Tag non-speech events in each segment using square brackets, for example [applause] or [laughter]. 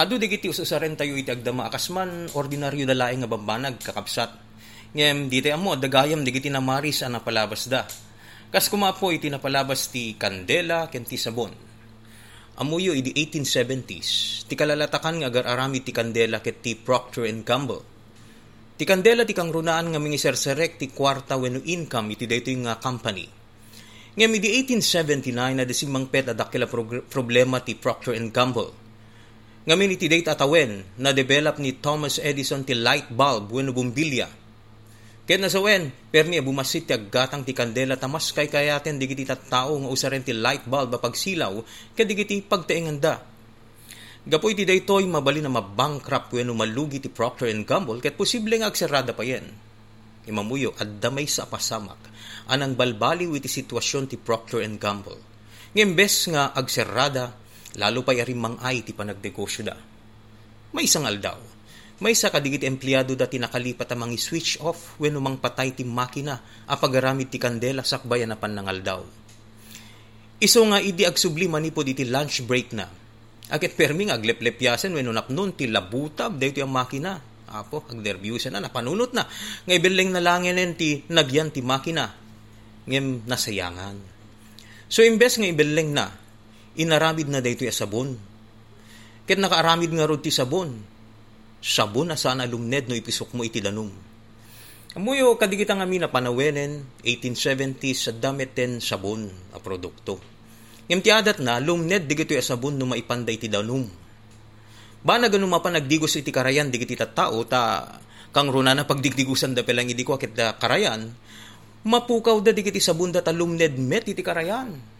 Ado digiti usasaren tayo iti agdama akasman ordinaryo da laeng nga babanag kakapsat. Ngem diti amo dagayam digiti na maris ana palabas da. Kas kumapo iti napalabas ti kandela ken ti sabon. Amuyo iti 1870s, ti kalalatakan nga agar arami ti kandela ket ti Procter and Gamble. Ti kandela ti kang runaan nga mingiserserek ti kwarta wenno income iti daytoy nga company. Ngem iti 1879 na desimang pet adakila problema ti Procter and Gamble Ngamin iti date atawen na develop ni Thomas Edison ti light bulb wenno bumbilya. Ket nasawen, permi bumasit ti aggatang ti kandela tamas kay kayaten digiti tattao nga usaren ti light bulb pagsilaw ket digiti pagtaenganda. Gapoy ti daytoy mabali na mabankrupt wenno malugi ti Procter and Gamble ket posible nga agserada pa yen. Imamuyo addamay sa pasamak anang balbaliw iti sitwasyon ti Procter and Gamble. Ngembes nga agserada lalo pa yarim mangay ti panagdegosyo da. May isang aldaw, may isa kadigit empleyado da tinakalipat amang switch off when umang patay ti makina a pagaramid ti kandela sakbayan na ng aldaw. Iso nga idi agsubli manipod iti lunch break na. Akit permi nga agleplepyasen when unapnon ti labutab dayo ang makina. Apo, agderbyusan na, napanunot na. Ngay bileng na langin ti nagyan ti makina. Ngem nasayangan. So imbes nga ibileng na, inaramid na daytoy a sabon. Ket nakaaramid nga rod ti sabon. Sabon na sana lumned no ipisok mo iti danum. Amuyo kadigita nga mina panawenen 1870 sa damit ten sabon a produkto. Ngem na lumned digito a sabon no maipanday ti danum. Ba na ganun mapanagdigos iti karayan digiti tao ta kang runa na pagdigdigusan da pelang idi ko akit da karayan, mapukaw da digiti sabon da talumned met iti karayan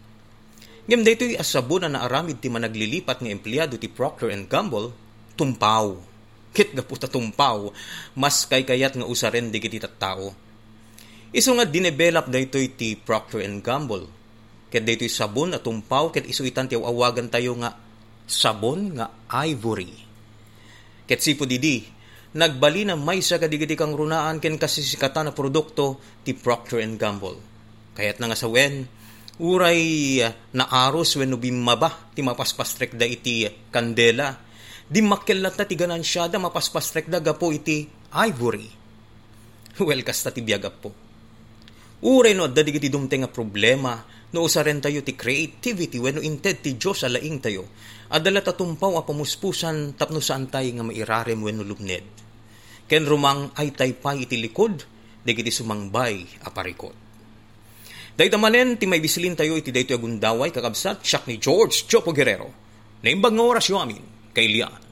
Ngem daytoy asabon na naaramid ti managlilipat nga empleyado ti Procter and Gamble, tumpaw. Kit ga puta tumpaw, mas kay kayat nga usaren di kiti tao. Iso nga dinevelop daytoy ti Procter and Gamble. Ket daytoy sabon na tumpaw ket isuitan ti awagan tayo nga sabon nga ivory. Ket sipo didi, nagbali na may sa kadigiti kang runaan ken kasisikatan na produkto ti Procter and Gamble. Kayat na nga sa wen, uray na aros wenno bimaba ti mapaspastrek da iti kandela. Di makkelat na ti ganansya da mapaspastrek da gapo iti ivory. [laughs] Well kasta ti biyagap po uray no adda digiti dumte nga problema. No usaren tayo ti creativity wenno inted ti Dios alaing tayo. Adala tatumpaw a pamuspusan tapno saan tayo nga mairarem wenno lubned. Ken rumang ay taypay iti likod digiti sumangbay a parikot Dahil manen, ti may bisilin tayo iti dayto agundaway kakabsat siyak ni George Chopo Guerrero. Naimbag nga orasyo amin, kay Lian.